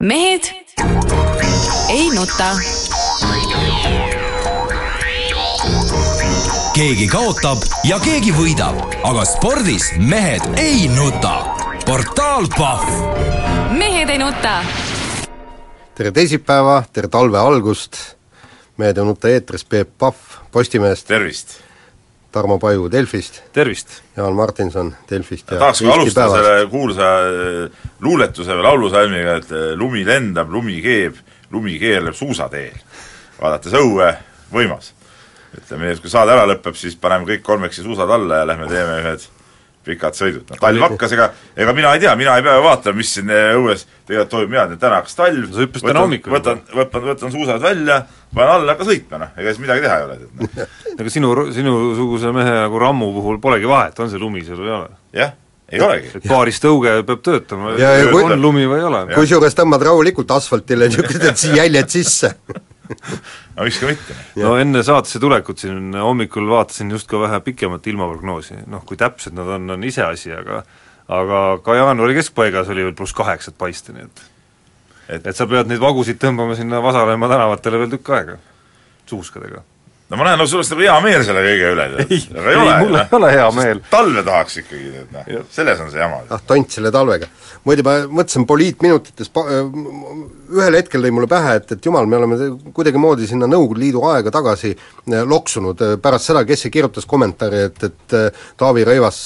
mehed ei nuta. keegi kaotab ja keegi võidab, aga spordis mehed ei nuta. portaal Pahv. mehed ei nuta. tere teisipäeva, tere talve algust, Mehed ei nuta eetris Peep Pahv Postimehest, tervist! Tarmo Paju Delfist, tervist! Jaan Martinson Delfist ja tahaks ka alustada Päevast. selle kuulsa äh, luuletuse või laulusalmiga, et äh, lumi lendab, lumi keeb, lumi keerleb suusateel. vaadates õue, võimas. ütleme nii, et kui saade ära lõpeb, siis paneme kõik kolmekesi suusad alla ja lähme teeme ühed pikad sõidud. no talv hakkas, ega, ega mina ei tea, mina ei pea ju vaatama, mis siin õues tegelikult toimub, mina tean, täna hakkas talv, sa hüppasid täna hommikul võtan, võtan, võtan suusad välja, panen alla, hakka sõitma, noh, ega siis midagi teha ei ole, noh. ega sinu, sinusuguse mehe nagu Rammu puhul polegi vahet, on see lumi seal või ei ole? jah, ei olegi. et paaris tõuge peab töötama, on lumi või ei ole. kusjuures tõmbad rahulikult asfaltile niisugused jäljed sisse. no miks ka mitte. no enne saatesse tulekut siin hommikul vaatasin just ka vähe pikemat ilmaprognoosi, noh kui täpsed nad on, on iseasi, aga aga ka jaanuari keskpaigas oli veel pluss kaheksat paista, nii et Et- et sa pead neid vagusid tõmbama sinna Vasalemma tänavatele veel tükk aega, suuskadega. No ma näen, no sul oleks nagu hea meel selle kõige üle, tead. Ei, aga ei, mul ei ole hea meel. talve tahaks ikkagi, tead noh selles on see jama. ah tont selle talvega. muide, ma mõtlesin poliitminutites, pa- ühel hetkel lõi mulle pähe, et, et jumal, me oleme kuidagimoodi sinna Nõukogude Liidu aega tagasi eh, loksunud, eh, pärast seda, kes see kirjutas kommentaari, et, et Taavi Rõivas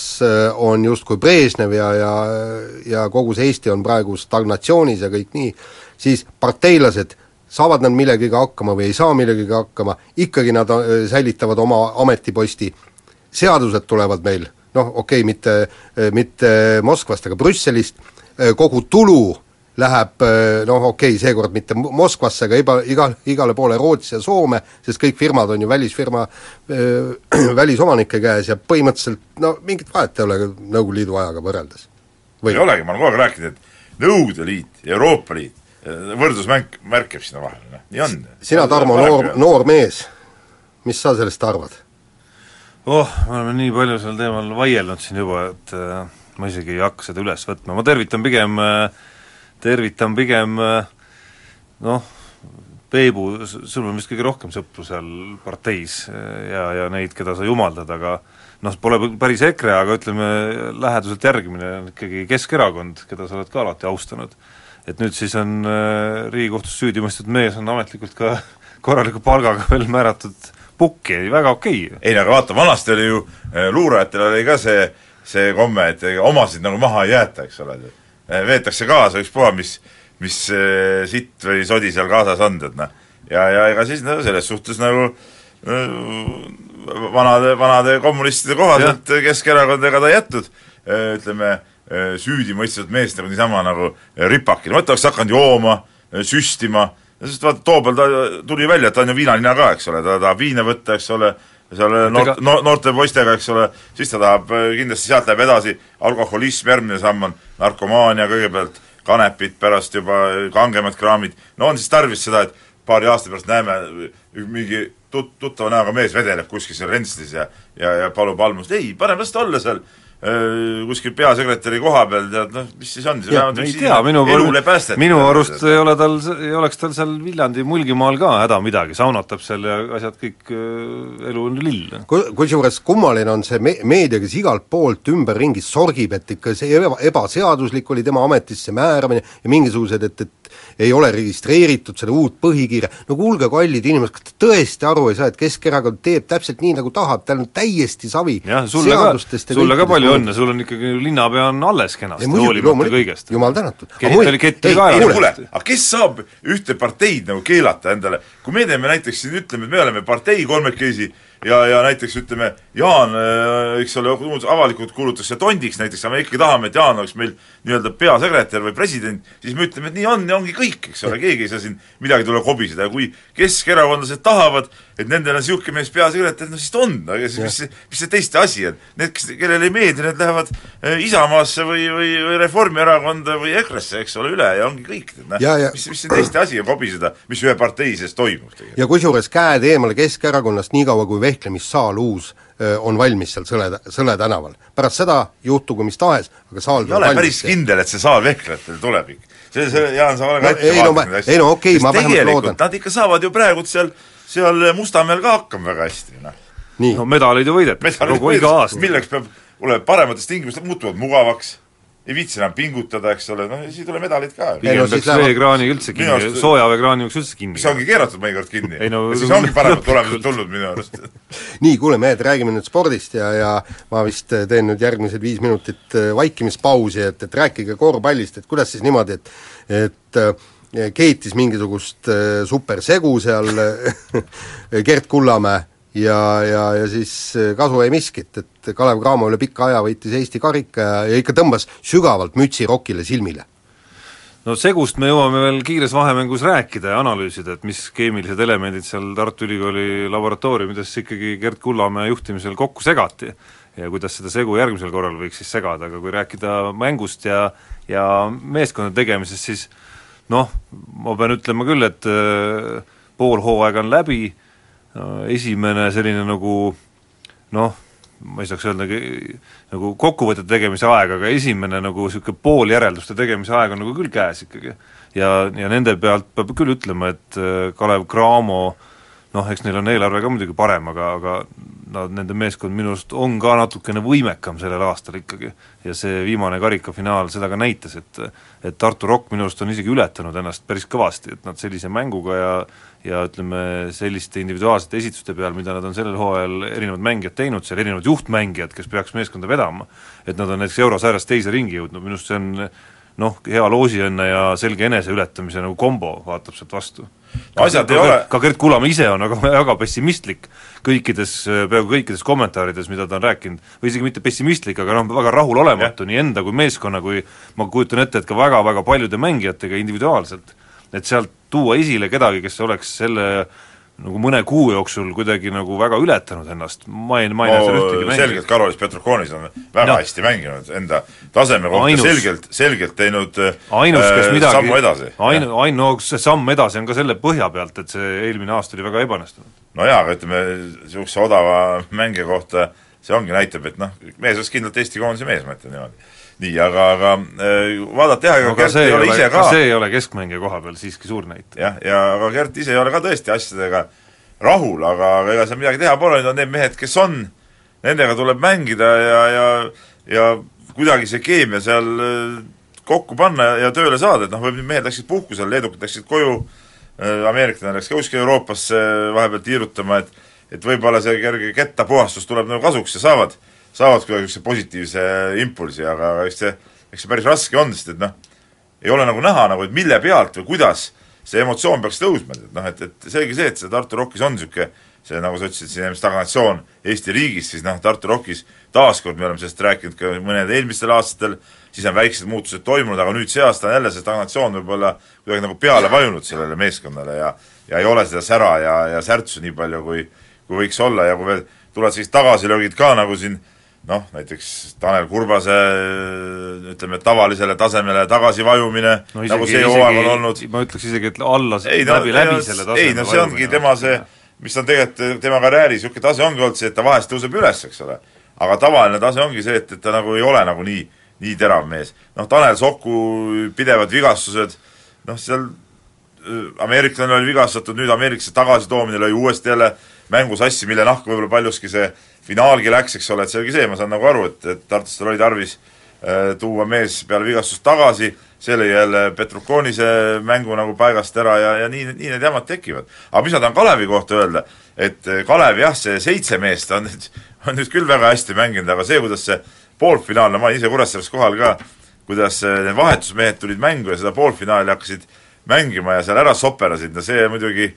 on justkui Brežnev ja, ja ja kogu see Eesti on praegu stagnatsioonis ja kõik nii, siis parteilased saavad nad millegagi hakkama või ei saa millegagi hakkama, ikkagi nad eh, säilitavad oma ametiposti, seadused tulevad meil, noh okei okay,, mitte, mitte Moskvast, aga Brüsselist, kogu tulu läheb noh, okei okay,, seekord mitte Moskvasse, aga iga, igal, igale poole Rootsi ja Soome, sest kõik firmad on ju välisfirma äh, välisomanike käes ja põhimõtteliselt no mingit vahet ei ole Nõukogude Liidu ajaga võrreldes. ei olegi, ma olen kogu aeg rääkinud, et Nõukogude Liit ja Euroopa Liit, võrdusmärk, märk käib sinna vahele, noh, nii on. sina, Tarmo, noor, noor mees, mis sa sellest arvad? oh, me oleme nii palju sel teemal vaielnud siin juba, et äh, ma isegi ei hakka seda üles võtma, ma tervitan pigem äh,, tervitan pigem äh, noh, Peebu, sul on vist kõige rohkem sõpru seal parteis äh, ja, ja neid, keda sa jumaldad, aga noh, pole päris EKRE, aga ütleme, läheduselt järgimine on ikkagi Keskerakond, keda sa oled ka alati austanud. Et nüüd siis on äh, Riigikohtus süüdi mõistetud mees on ametlikult ka korraliku palgaga veel määratud pukki, väga okei okay. ei no aga vaata, vanasti oli ju eh, luurajatel oli ka see, see komme, et omasid nagu maha ei jäeta, eks ole. veetakse kaasa ükspuha, mis, mis sitt või sodi seal kaasas on, tead noh. ja, ja ega siis no selles suhtes nagu vanade, vanade kommunistide kohaselt Keskerakond ega ta ei jätnud, ütleme, süüdi mõistetud meest nagu niisama nagu ripakile, mõtle, oleks hakanud jooma, süstima, sest vaata, too peal ta tuli välja, et ta on ju viinalina ka, eks ole, ta tahab viina võtta, eks ole, seal noort, no, noorte poistega, eks ole, siis ta tahab, kindlasti sealt läheb edasi, alkoholism, järgmine samm on narkomaania kõigepealt, kanepit, pärast juba kangemad kraamid, no on siis tarvis seda, et paari aasta pärast näeme mingi tut-, tuttava näoga mees vedeleb kuskil seal Rentslis ja ja, ja palub almust, ei, parem las ta olla seal kuskil peasekretäri koha peal, tead noh, mis siis on, see vähemalt ei üks tea, minu elule päästet. minu arust ei ole tal, ei oleks tal seal Viljandi Mulgimaal ka häda midagi, saunatab seal ja asjad kõik, elu on lill. Ku-, kusjuures kummaline on see me-, meedia, kes igalt poolt ümberringi sorgib, et ikka see eba, ebaseaduslik oli tema ametisse määramine ja mingisugused, et, et ei ole registreeritud seda uut põhikirja, no kuulge, kallid inimesed, kas te tõesti aru ei saa, et Keskerakond teeb täpselt nii, nagu tahab, tal on täiesti savi jah, sulle ka, sulle ka palju õnne, sul on ikkagi linnapea on alles kenasti, hoolimata kõigest. jumal tänatud. kett oli ketti ka ei no kuule, aga kes saab ühte parteid nagu keelata endale, kui me teeme näiteks siin, ütleme, et me oleme partei kolmekesi ja, ja näiteks ütleme, Jaan, eks ole, avalikult kuulutatakse tondiks näiteks, aga me ikkagi tahame, et Jaan oleks meil nii-öelda peasekretär või president, siis me ütleme, et nii on ja ongi kõik, eks ole, keegi ei saa siin midagi tulla kobiseda ja kui keskerakondlased tahavad, et nendel on niisugune mees peasekretär, no siis ta on, aga siis mis see, mis see teiste asi on? Need, kes, kellele ei meeldi, need lähevad Isamaasse või, või, või Reformierakonda või EKRE-sse, eks ole, üle ja ongi kõik, noh, mis, mis see teiste asi on kobiseda, mis ühe partei sees toimub tegelikult. ja kusjuures käed eemale Keskerakonnast, niikaua kui vehklemissaal uus on valmis seal Sõle, Sõle tänaval. pärast seda juhtugu mis tahes, aga saal ei ole päris kindel, et see saal vehklejatele tuleb ikka. see, see, Jaan, sa oled No ette ei no ma- vaadanud neid asju. ei no okei, Sest ma vähemalt loodan. Nad ikka saavad ju praegu seal, seal Mustamäel ka hakkama väga hästi, noh. no medalid ju võidetakse kogu iga aasta. milleks peab, kuule, paremates tingimustes muutuvad mugavaks, ei viitsi enam pingutada, eks ole, noh ja siis ei tule medalid ka. Ei pigem no no, siis peaks veekraani üldse kinni soojaveekraani võiks üldse kinni mis ongi keeratud mõnikord kinni. Ei no siis ongi paremad tulemused tulnud minu arust. nii, kuule mehed, räägime nüüd spordist ja, ja ma vist teen nüüd järgmised viis minutit äh, vaikimispausi, et, et rääkige korvpallist, et kuidas siis niimoodi, et et äh, keetis mingisugust äh, supersegu seal Gert Kullamäe ja, ja, ja siis äh, kasu ei miskit, et Kalev Cramo üle pika aja võitis Eesti karika ja, ja ikka tõmbas sügavalt mütsi rokile silmile. no segust me jõuame veel kiires vahemängus rääkida ja analüüsida, et mis keemilised elemendid seal Tartu Ülikooli laboratooriumides ikkagi Gerd Kullamäe juhtimisel kokku segati ja kuidas seda segu järgmisel korral võiks siis segada, aga kui rääkida mängust ja ja meeskonna tegemisest, siis noh, ma pean ütlema küll, et äh, pool hooaega on läbi, esimene selline nagu noh, ma ei saaks öelda nagu kokkuvõtete tegemise aeg, aga esimene nagu niisugune pooljärelduste tegemise aeg on nagu küll käes ikkagi. ja, ja nende pealt peab küll ütlema, et äh, Kalev Cramo noh, eks neil on eelarve ka muidugi parem, aga, aga nad, nende meeskond minu arust on ka natukene võimekam sellel aastal ikkagi. ja see viimane karikafinaal seda ka näitas, et et Tartu Rock minu arust on isegi ületanud ennast päris kõvasti, et nad sellise mänguga ja ja ütleme, selliste individuaalsete esituste peal, mida nad on sellel hooajal erinevad mängijad teinud, seal erinevad juhtmängijad, kes peaks meeskonda vedama, et nad on näiteks eurosarjas teise ringi jõudnud, minu arust see on noh, hea loosiõnne ja selge eneseületamise nagu kombo vaatab sealt vastu. asjad ei ka, ole ka Gerd Kullamäe ise on aga väga pessimistlik kõikides, peaaegu kõikides kommentaarides, mida ta on rääkinud, või isegi mitte pessimistlik, aga noh, väga rahulolematu nii enda kui meeskonna kui ma kujutan ette, et ka väga-väga paljude mängijatega individuaalselt. et sealt tuua esile kedagi, kes oleks selle nagu mõne kuu jooksul kuidagi nagu väga ületanud ennast, ma ei, ma ei näe seal ühtegi no, mängu. selgelt Karolis Petrokonis on väga Noh. hästi mänginud, enda taseme kohta selgelt, selgelt teinud ainus, kes äh, midagi sammu edasi. ainu-, ainus see samm edasi on ka selle põhja pealt, et see eelmine aasta oli väga ebaõnnestunud. No jaa, aga ütleme, niisuguse odava mängija kohta see ongi, näitab, et noh, mees oleks kindlalt Eesti koondise mees, ma ütlen niimoodi. nii, aga, aga äh, vaadata jah, ega Gert see ei ole ise ka see ei ole keskmängija koha peal siiski suur näitaja. jah, ja aga Gert ise ei ole ka tõesti asjadega rahul, aga aga ega seal midagi teha pole, need on need mehed, kes on, nendega tuleb mängida ja, ja ja kuidagi see keemia seal äh, kokku panna ja tööle saada, et noh, võib-olla mehed läksid puhkusele, leedukad läksid koju, ameeriklane läks ka kuskile Euroopasse vahepeal tiirutama, et et võib-olla see kerge kettapuhastus tuleb nagu kasuks ja saavad, saavad kuidagi niisuguse positiivse impulsi, aga eks see, eks see päris raske on, sest et noh, ei ole nagu näha nagu, et mille pealt või kuidas see emotsioon peaks tõusma, et noh, et, et selge see, et see Tartu Rockis on niisugune see, nagu sa ütlesid, siin stagnatsioon Eesti riigis, siis noh, Tartu Rockis taaskord me oleme sellest rääkinud ka mõned eelmistel aastatel, siis on väiksed muutused toimunud, aga nüüd see aasta on jälle see stagnatsioon võib-olla kuidagi nagu peale vajunud sellele meeskonnale ja ja ei ole seda sära ja, ja särtsu nii palju, kui kui võiks olla ja kui veel tulevad sellised tagasilöögid ka, nagu siin noh, näiteks Tanel Kurbase ütleme, tavalisele tasemele tagasivajumine no, nagu see hooaeg on olnud. ma ütleks isegi, et alla, ei no, läbi, läbi selle taseme ei no see ongi tema see, mis on tegelikult tema karjääri niisugune tase ongi olnud see, et ta vahest tõuseb üles, eks ole. aga tavaline tase ongi see, et, et ta nagu ei ole nagu nii, nii terav mees. noh, Tanel Soku pidevad vigastused, noh seal ameeriklane oli vigastatud, nüüd ameeriklasse tagasitoomine lõi uuesti jälle mängu sassi, mille nahku võib-olla paljuski see finaalgi läks, eks ole, et see oligi see, ma saan nagu aru, et, et tartlastel oli tarvis äh, tuua mees peale vigastust tagasi, see lõi jälle Petrukonise mängu nagu paigast ära ja, ja nii, nii need jamad tekivad. aga mis ma tahan Kalevi kohta öelda, et Kalev jah, see seitse meest on nüüd, on nüüd küll väga hästi mänginud, aga see, kuidas see poolfinaal, no ma olin ise Kuressaares kohal ka, kuidas need vahetusmehed tulid mängu ja seda poolfinaali hakkasid mängima ja seal ära soperasid, no see muidugi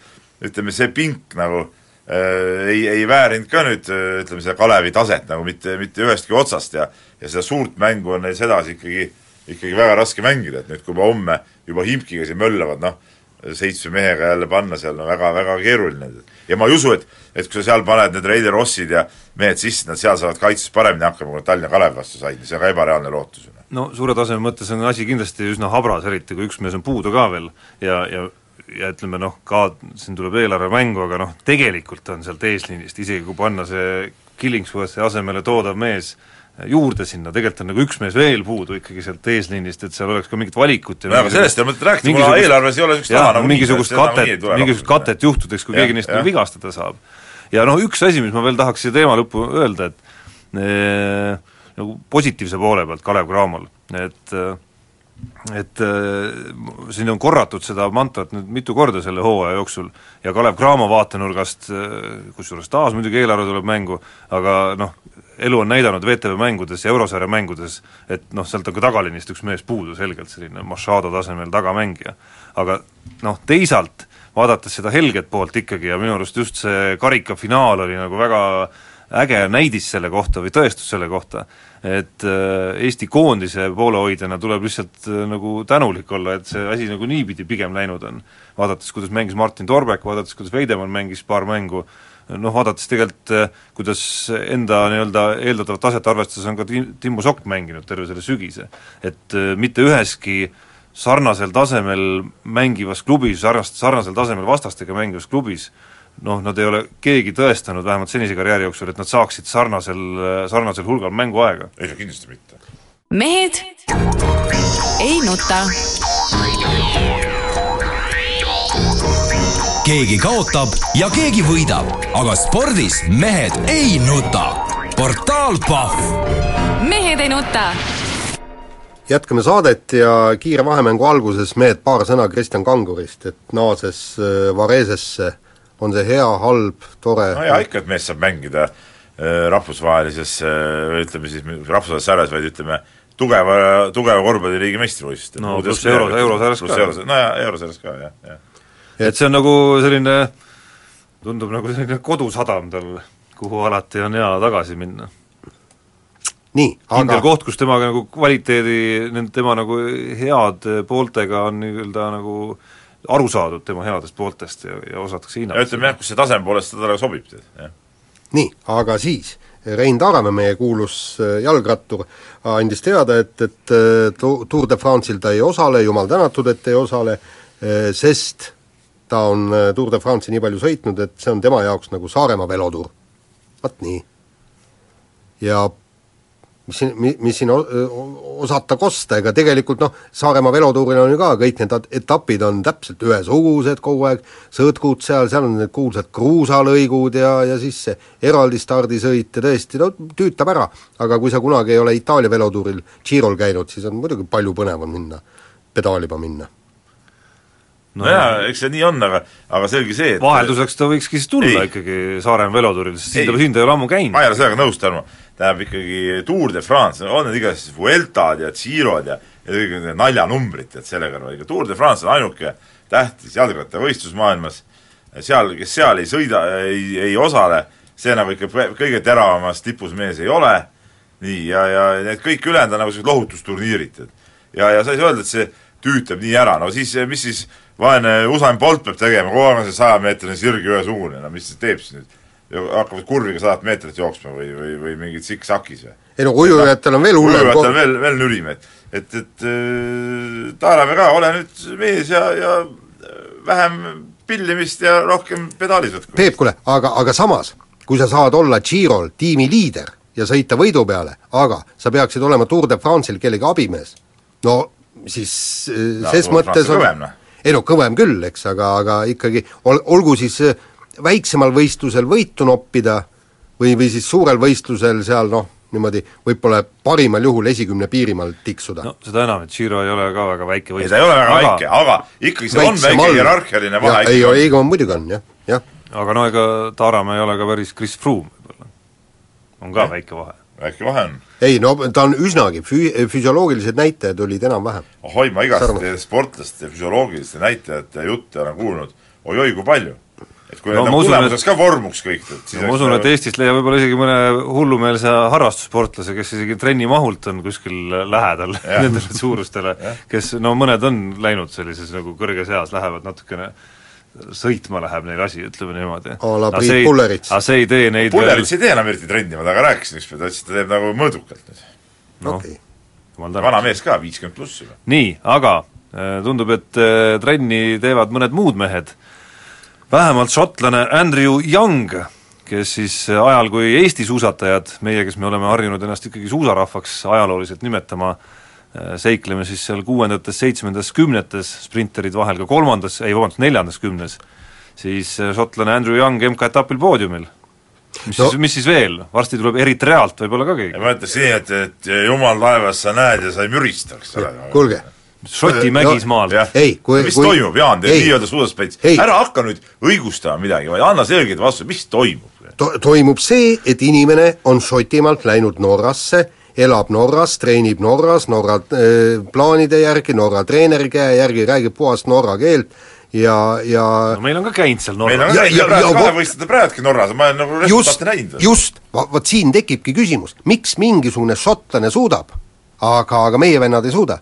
ütleme, see pink nagu äh, ei, ei väärinud ka nüüd ütleme, seda Kalevi taset nagu mitte, mitte ühestki otsast ja ja seda suurt mängu on neil sedasi ikkagi, ikkagi väga raske mängida, et nüüd kui juba homme juba Himkiga siin möllavad, noh, seitsme mehega jälle panna seal, no väga, väga keeruline. ja ma ei usu, et, et kui sa seal paned need Reili Rossid ja mehed sisse, nad seal saavad kaitses paremini hakkama, kui Tallinna Kalevi vastu said, see on ka ebareaalne lootus no suure taseme mõttes on asi kindlasti üsna habras, eriti kui üks mees on puudu ka veel. Ja, ja ja ütleme noh, ka siin tuleb eelarve mängu, aga noh, tegelikult on sealt eesliinist, isegi kui panna see Killingsworthi asemele toodav mees juurde sinna, tegelikult on nagu üks mees veel puudu ikkagi sealt eesliinist, et seal oleks ka mingit valikut ja no aga sellest ei ole mõtet rääkida, kuna eelarves ei ole niisugust raha nagu mingisugust katet, mingisugust katet juhtudeks, kui Jah, keegi neist nagu vigastada saab. ja noh, üks asi, mis ma veel tahaks siia teema lõppu öelda, et eh, nagu positiivse poole pealt Kalev Cramol, et eh, et äh, siin on korratud seda mantrat nüüd mitu korda selle hooaja jooksul ja Kalev Cramo vaatenurgast, kusjuures taas muidugi eelarve tuleb mängu, aga noh, elu on näidanud VTV mängudes ja Eurosarja mängudes, et noh, sealt on ka tagaliinist üks mees puudu selgelt, selline Machado tasemel tagamängija. aga noh, teisalt vaadates seda helget poolt ikkagi ja minu arust just see karikafinaal oli nagu väga äge näidis selle kohta või tõestus selle kohta, et äh, Eesti koondise poolehoidjana tuleb lihtsalt äh, nagu tänulik olla, et see asi nagu niipidi pigem läinud on. vaadates, kuidas mängis Martin Torbek, vaadates, kuidas Veidemann mängis paar mängu, noh vaadates tegelikult, äh, kuidas enda nii-öelda eeldatavat taset arvestades on ka Tim-, Timmu Sokk mänginud terve selle sügise. et äh, mitte üheski sarnasel tasemel mängivas klubis, sarnast, sarnasel tasemel vastastega mängivas klubis noh, nad ei ole keegi tõestanud, vähemalt senise karjääri jooksul, et nad saaksid sarnasel, sarnasel hulgal mänguaega. ei no kindlasti mitte. mehed ei nuta. Keegi kaotab ja keegi võidab, aga spordis mehed ei nuta. portaal Pahv mehed ei nuta. jätkame saadet ja kiire vahemängu alguses mehed paar sõna Kristjan Kangurist, et naases äh, Varesesse, on see hea, halb, tore? no jaa, ikka, et mees saab mängida äh, rahvusvahelises äh,, ütleme siis rahvusvahelises sarjas, vaid ütleme, tugeva, tugeva korvpalliliigi meistrivõistlustel. No pluss euro- eurosarjas ka. no jaa, eurosarjas ka, jah, jah. Et see on nagu selline, tundub nagu selline kodusadam tal, kuhu alati on hea tagasi minna. nii, kindel aga koht, kus temaga nagu kvaliteedi, nende tema nagu heade pooltega on nii-öelda nagu aru saadud tema headest pooltest ja, ja osatakse ja hinnata ütleme jah, kus see taseme poolest ta talle sobib, jah. nii, aga siis Rein Taaramäe, meie kuulus äh, jalgrattur, andis teada, et, et äh, Tour de France'il ta ei osale, jumal tänatud, et ei osale, sest ta on äh, Tour de France'i nii palju sõitnud, et see on tema jaoks nagu Saaremaa velotuur. vot nii. ja mis siin, mi-, mis siin osata kosta, ega tegelikult noh, Saaremaa velotuuril on ju ka kõik need etapid on täpselt ühesugused kogu aeg, sõõtkud seal, seal on need kuulsad kruusalõigud ja, ja siis see eraldi stardisõit ja tõesti, no tüütab ära. aga kui sa kunagi ei ole Itaalia velotuuril Girol käinud, siis on muidugi palju põnevam minna, pedaalima minna. No jaa, eks see nii on, aga, aga selge see, et vahelduseks ta võikski siis tulla Ei. ikkagi Saaremaa velotuuril, sest siin ta, siin ta ei ole ammu käinud. ma ei ole sellega nõus, Tarmo, tähendab ikkagi Tour de France, on need igasugused Vueltad ja Girod ja ja kõik need naljanumbrid, tead, selle kõrval, ikka Tour de France on ainuke tähtis jalgrattavõistlus maailmas, seal, kes seal ei sõida, ei, ei osale, see nagu ikka kõige teravamas tipus mees ei ole, nii, ja, ja need kõik ülejäänud on nagu sellised lohutusturniirid, tead. ja, ja sa ei saa öelda, et see tüütab nii ära, no siis, mis siis vaene Usain Bolt peab tegema, kogu aeg on see sajameetrine sirg ühesugune, no mis see teeb siis nüüd? hakkavad kurviga sadat meetrit jooksma või, või, või mingid sikk-sakis või? ei no ujujatel on veel hullem ujujatel veel, veel nürim, et et, et äh, Taaramäe ka, ole nüüd mees ja, ja äh, vähem pillimist ja rohkem pedaalis võtku. Peep, kuule, aga, aga samas, kui sa saad olla Girol tiimi liider ja sõita võidu peale, aga sa peaksid olema Tour de France'il kellegi abimees, no siis äh, No, ses mõttes on kõvem, noh. Ei no kõvem küll, eks, aga, aga ikkagi ol-, olgu siis äh, väiksemal võistlusel võitu noppida või, või siis suurel võistlusel seal noh, niimoodi võib-olla parimal juhul esikümne piirimaal tiksuda no seda enam, et Giro ei ole ka väga väike ei, võistlus. ta ei ole väga aga... väike, aga ikkagi see on väike hierarhialine vahe ei, ei, ei muidugi on jah, jah. aga no ega Taaramäe ei ole ka päris Chris Froome võib-olla. on ka Jah. väike vahe. väike vahe on. Ei no ta on üsnagi, füü-, füsioloogilised näitajad olid enam-vähem. ohoi, ma igast sportlaste füsioloogiliste näitajate jutte olen kuulnud, oi-oi kui palju. et kui No need usun, tulemuseks ka vormuks kõik, et siis no ma usun, et Eestist leiab võib-olla isegi mõne hullumeelse harrastussportlase, kes isegi trennimahult on kuskil lähedal nendele suurustele, kes no mõned on läinud sellises nagu kõrges eas, lähevad natukene sõitma läheb neil asi, ütleme niimoodi. A la Priit Pullerits. aga see ei tee neid Pullerits ei tee enam eriti trenni, ma temaga rääkisin ükspäev, ta ütles, et ta teeb nagu mõõdukalt nüüd. noh, okei. jumal vana mees ka, viiskümmend pluss juba. nii, aga Tundub, et äh, trenni teevad mõned muud mehed, vähemalt šotlane Andrew Young, kes siis äh, ajal, kui Eesti suusatajad, meie, kes me oleme harjunud ennast ikkagi suusarahvaks ajalooliselt nimetama, äh, seikleme siis seal kuuendates, seitsmendas, kümnetes, sprinterid vahel ka kolmandas, ei vabandust, neljandas kümnes, siis šotlane Andrew Young MK-etapil poodiumil mis no. siis, mis siis veel, varsti tuleb Eritrealt võib-olla ka keegi? ma ütleks nii, et, et jumal taevas, sa näed ja sa ei mürista, eks ole. kuulge, Šoti mägismaal no,. ei, kui mis kui, toimub, Jaan, te nii-öelda suusaspets, ära hakka nüüd õigustama midagi, vaid anna selgeid vastuseid, mis toimub to,? toimub see, et inimene on Šotimaalt läinud Norrasse, elab Norras, treenib Norras, Norra äh, plaanide järgi, Norra treeneri käe järgi, räägib puhast norra keelt ja, ja no meil on ka käinud seal meil on Norras. ka kahevõistlejate praegugi Norras, ma olen nagu resultaate näinud. just, vot siin tekibki küsimus, miks mingisugune šotlane suudab, aga, aga meie vennad ei suuda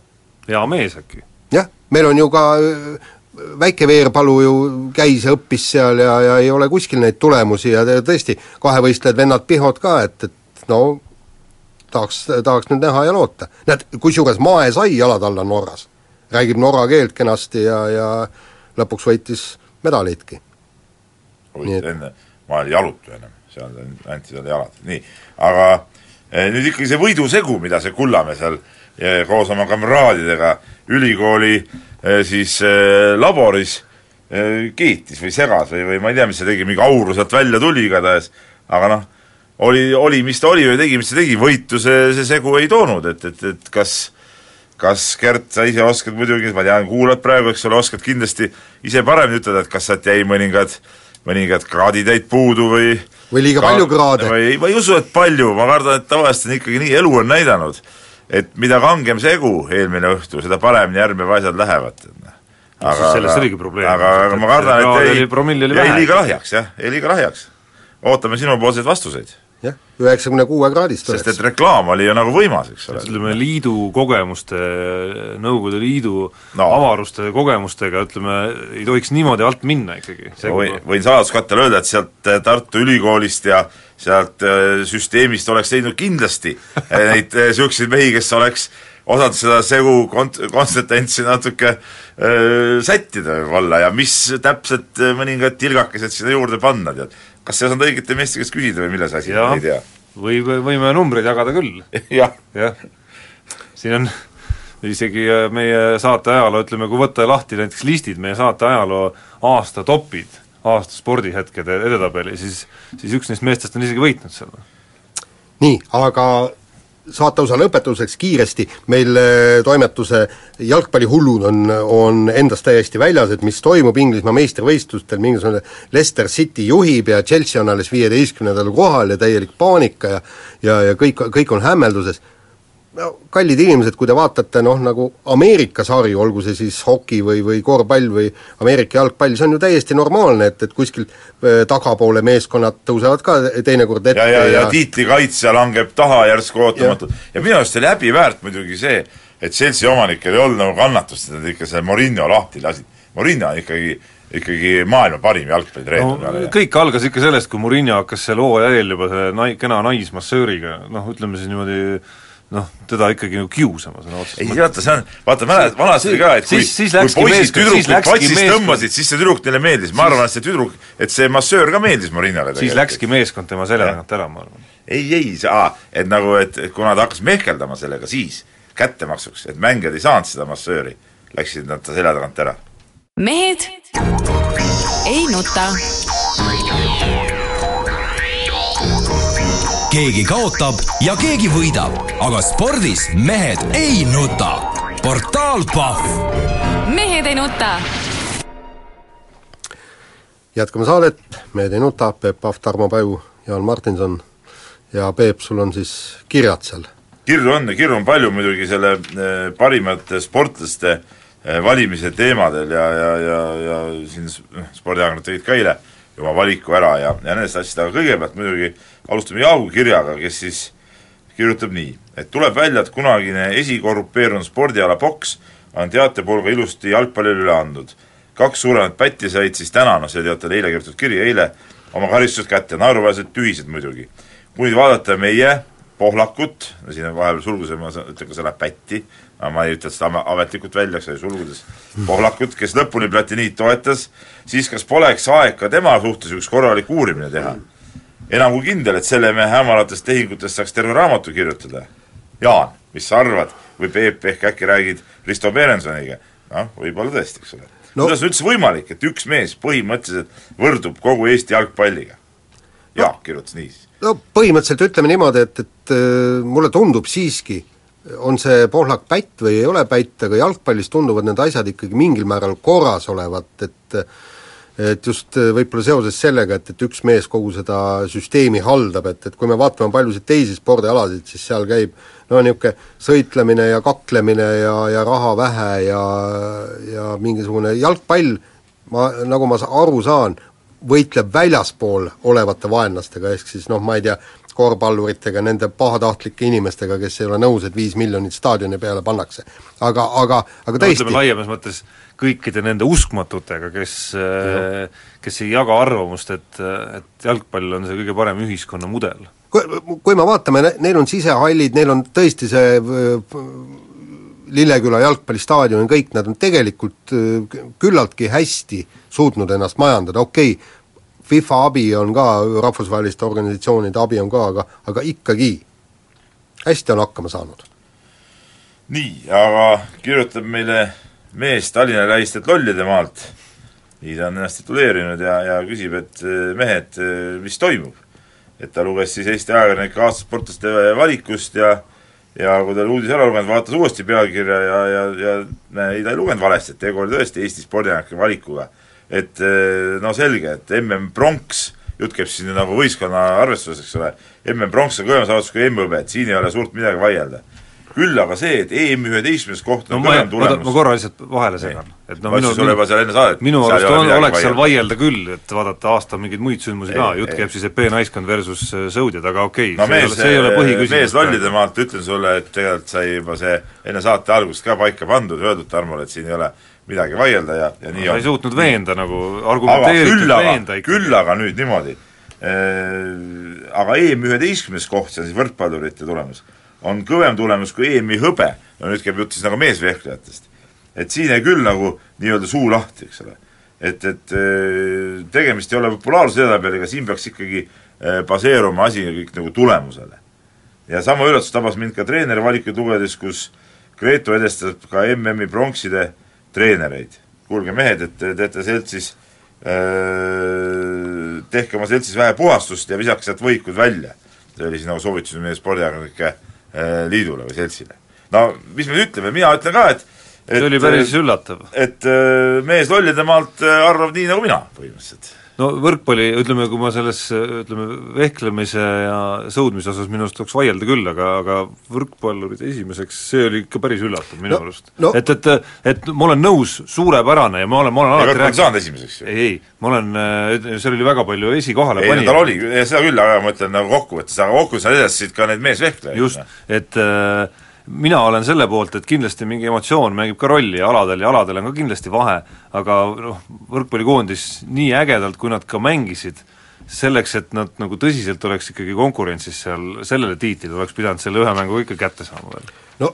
hea mees äkki. jah, meil on ju ka äh, väike Veerpalu ju käis ja õppis seal ja, ja ei ole kuskil neid tulemusi ja tõesti, kahevõistlejad vennad Pihod ka, et, et no tahaks, tahaks nüüd näha ja loota. näed, kusjuures Mae sai jalad alla Norras. räägib norra keelt kenasti ja, ja lõpuks võitis medalitki. võitis enne, ma olin jalutu ennem, seal anti talle jalad, nii, aga eh, nüüd ikkagi see võidusegu, mida see Kullamäe seal koos oma kamraadidega ülikooli eh, siis eh, laboris eh, kiitis või segas või, või ma ei tea, mis see tegi, mingi auru sealt välja tuli igatahes, aga noh, oli, oli, mis ta oli või tegi, mis ta tegi, võitu see, see segu ei toonud, et, et, et kas kas Gert, sa ise oskad muidugi, ma tean, kuulad praegu, eks ole, oskad kindlasti ise paremini ütelda, et kas sealt jäi mõningad, mõningad kraaditäit puudu või või liiga ka, palju kraade? või ma ei usu, et palju, ma kardan, et tavaliselt on ikkagi nii, elu on näidanud et mida kangem segu eelmine õhtu, seda paremini järgnevad asjad lähevad. aga, selles oligi probleem. aga, aga ma kardan, et jäi, jäi liiga lahjaks, jah, jäi liiga lahjaks. ootame sinupoolseid vastuseid jah, üheksakümne kuue kraadist sest et reklaam oli ju nagu võimas, eks ole. ütleme, liidu kogemuste, Nõukogude Liidu no. avaruste kogemustega, ütleme, ei tohiks niimoodi alt minna ikkagi. võin, võin saladuskattele öelda, et sealt eh, Tartu Ülikoolist ja sealt eh, süsteemist oleks leidnud kindlasti eh, neid niisuguseid mehi, kes oleks osanud seda segu kont-, kontsententsi natuke öö, sättida võib-olla ja mis täpselt mõningad tilgakesed sinna juurde panna, tead kas sa ei osanud õigete meeste käest küsida või milles asi, ei tea. või, võime numbreid jagada küll. Jah. Ja.. siin on isegi äh, meie saate ajaloo, ütleme, kui võtta lahti näiteks listid, meie saate ajaloo aasta topid, aasta spordihetkede edetabeli, siis siis üks neist meestest on isegi võitnud selle. nii, aga saateosa lõpetuseks kiiresti, meil äh, toimetuse jalgpallihullud on, on endast täiesti väljas, et mis toimub Inglismaa meistrivõistlustel, mingisugune Leicester City juhib ja Chelsea on alles viieteistkümnendal kohal ja täielik paanika ja ja, ja kõik, kõik on hämmelduses no kallid inimesed, kui te vaatate noh, nagu Ameerika sari, olgu see siis hoki või, või korvpall või Ameerika jalgpall, see on ju täiesti normaalne, et, et kuskilt äh, tagapoole meeskonnad tõusevad ka teinekord ette ja, ja, ja, ja tiitlikaitsja langeb taha järsku ootamatult ja, ja minu arust oli häbiväärt muidugi see, et Chelsea omanikel ei olnud nagu kannatust, et nad ikka selle Morinho lahti lasid. Morinho on ikkagi ikkagi maailma parim jalgpallitreener no,. kõik algas ikka sellest, kui Murillo hakkas seal hooaja eel juba selle nai-, kena naismassööriga, noh ütleme siis niimoodi noh, teda ikkagi nagu kiusama sõna otseses mõttes. ei vaata, see on, vaata mäled-, vanasti oli ka, et kui, kui poisid tüdrukud patsist tõmbasid, siis see tüdruk neile meeldis, ma arvan, et see tüdruk, et see massöör ka meeldis Marinale siis läkski meeskond tema selja tagant ära, ma arvan. ei, ei, aa, et nagu, et, et kuna ta hakkas mehkeldama sellega, siis kättemaksuks, et mängijad ei saanud seda massööri, läksid nad ta selja tagant ära. mehed ei nuta keegi kaotab ja keegi võidab, aga spordis mehed ei nuta. portaal Pahv. mehed ei nuta. jätkame saadet, Mehed ei nuta, Peep Pahv, Tarmo Paju, Jaan Martinson ja Peep, sul on siis kirjad seal? kirju on, kirju on palju muidugi selle eh, parimate sportlaste eh, valimise teemadel ja, ja, ja, ja siin spordiajakirjanikud tegid ka eile oma valiku ära ja, ja nendest asjadest, aga kõigepealt muidugi alustame Jaagu kirjaga, kes siis kirjutab nii, et tuleb välja, et kunagine esikorrupeerunud spordiala Boks on teatepulga ilusti jalgpallile üle andnud. kaks suuremat pätti said siis täna, noh see teate eile kirjutatud kiri, eile oma karistused kätte, naeruväärselt tühised muidugi. kui nüüd vaadata meie Pohlakut, siin on vahepeal sulgused, ma ütlen ka selle pätti, ma ei ütle seda ametlikult välja, eks ole, sulgudes, Pohlakut, kes lõpuni platiniit toetas, siis kas poleks aeg ka tema suhtes üks korralik uurimine teha? Enam kui kindel, et selle mehe hämaratest tehingutest saaks terve raamatu kirjutada. Jaan, mis sa arvad? või Peep, ehk äkki räägid Risto Berensoniga? noh, võib-olla tõesti, eks ole no. No- kuidas on üldse võimalik, et üks mees põhimõtteliselt võrdub kogu Eesti jalgpalliga? Jaak kirjutas niiviisi. no põhimõtteliselt ütleme niimoodi, et, et äh, mulle tundub siiski, on see Pohlak pätt või ei ole pätt, aga jalgpallis tunduvad need asjad ikkagi mingil määral korras olevat, et et just äh, võib-olla seoses sellega, et, et üks mees kogu seda süsteemi haldab, et, et kui me vaatame paljusid teisi spordialasid, siis seal käib no niisugune sõitlemine ja kaklemine ja, ja raha vähe ja, ja mingisugune jalgpall, ma, nagu ma aru saan, võitleb väljaspool olevate vaenlastega, ehk siis noh, ma ei tea, korvpalluritega, nende pahatahtlike inimestega, kes ei ole nõus, et viis miljonit staadioni peale pannakse. aga, aga, aga no tõesti ütleme laiemas mõttes kõikide nende uskmatutega, kes, kes ei jaga arvamust, et, et jalgpall on see kõige parem ühiskonnamudel. kui, kui me vaatame, neil on sisehallid, neil on tõesti see äh, Lilleküla jalgpallistaadion, kõik nad on tegelikult äh, küllaltki hästi suutnud ennast majandada, okei okay,, FIFA abi on ka, rahvusvaheliste organisatsioonide abi on ka, aga, aga ikkagi hästi on hakkama saanud. nii, aga kirjutab meile mees Tallinna lähistelt Lollide maalt, nii ta on ennast tituleerinud ja, ja küsib, et eh, mehed, mis toimub. et ta luges siis Eesti ajakirjanike aastasportlaste valikust ja ja kui ta oli uudise ära lugenud, vaatas uuesti pealkirja ja, ja, ja ei, ta ei lugenud valesti, et tegu oli tõesti Eesti spordiajakirjanike valikuga. Et eh, no selge, et MM Pronks, jutt käib siis nagu võistkonna arvestuses, eks ole, MM Pronks on kõvem saavutus kui M-hõbe, et siin ei ole suurt midagi vaielda. Küll aga see, et EM üheteistkümnes koht no on ma, kõvem ma, ma tulemus korra lihtsalt vahele segan, et no minu, minu seal arust ei on, oleks seal vaielda. küll, et vaadata aasta mingeid muid sündmusi Ei, ka, ei, jutt ei. käib siis EP naiskond versus äh, sõudjad, aga okei okay, no see, ei mees, ole- see ei ole põhiküsimus. mees lollide maalt ütlen sulle, et tegelikult sai juba see enne saate algust ka paika pandud, öeldud Tarmole, et siin ei ole midagi vaielda ja, ja nii on. ei suutnud veenda nagu küll aga veenda, ikkagi. küll aga nüüd niimoodi, aga EM üheteistkümnes koht, see on siis võrkpallurite tulemus, on kõvem tulemus kui EM-i hõbe, no nüüd käib jutt siis nagu meesvehklejatest. et siin jäi küll nagu nii-öelda suu lahti, eks ole. et, et tegemist ei ole populaarsuse edetabeliga, siin peaks ikkagi baseeruma asi kõik nagu tulemusele. ja sama üllatus tabas mind ka treeneri valikuid lugedes, kus Gretu edestab ka MM-i pronkside treenereid. kuulge mehed, et te teete seltsis äh, tehke oma seltsis vähe puhastust ja visake sealt võikud välja. see oli siis nagu soovitus meie spordiajakirjanike äh, liidule või seltsile. no mis me ütleme, mina ütlen ka, et et, see oli päris üllatav. et äh, mees lollide maalt äh, arvab nii nagu mina põhimõtteliselt. No võrkpalli, ütleme, kui ma selles ütleme, vehklemise ja sõudmise osas minu arust tuleks vaielda küll, aga, aga võrkpallurid esimeseks, see oli ikka päris üllatav minu No, arust no. et, et, et ma olen nõus, suurepärane ja ma olen, ma olen ei, alati ei saanud esimeseks ju. ei, ei, ma olen, seal oli väga palju esikohale ei, tal oli, seda küll, aga ma ütlen nagu kokkuvõttes, aga kokkuvõttes nad edastasid ka neid meesvehklejaid. just, et äh, mina olen selle poolt, et kindlasti mingi emotsioon mängib ka rolli aladel ja aladel on ka kindlasti vahe, aga noh, võrkpallikoondis nii ägedalt, kui nad ka mängisid, selleks, et nad nagu tõsiselt oleks ikkagi konkurentsis seal sellele tiitlile, oleks pidanud selle ühe mängu ikka kätte saama veel. no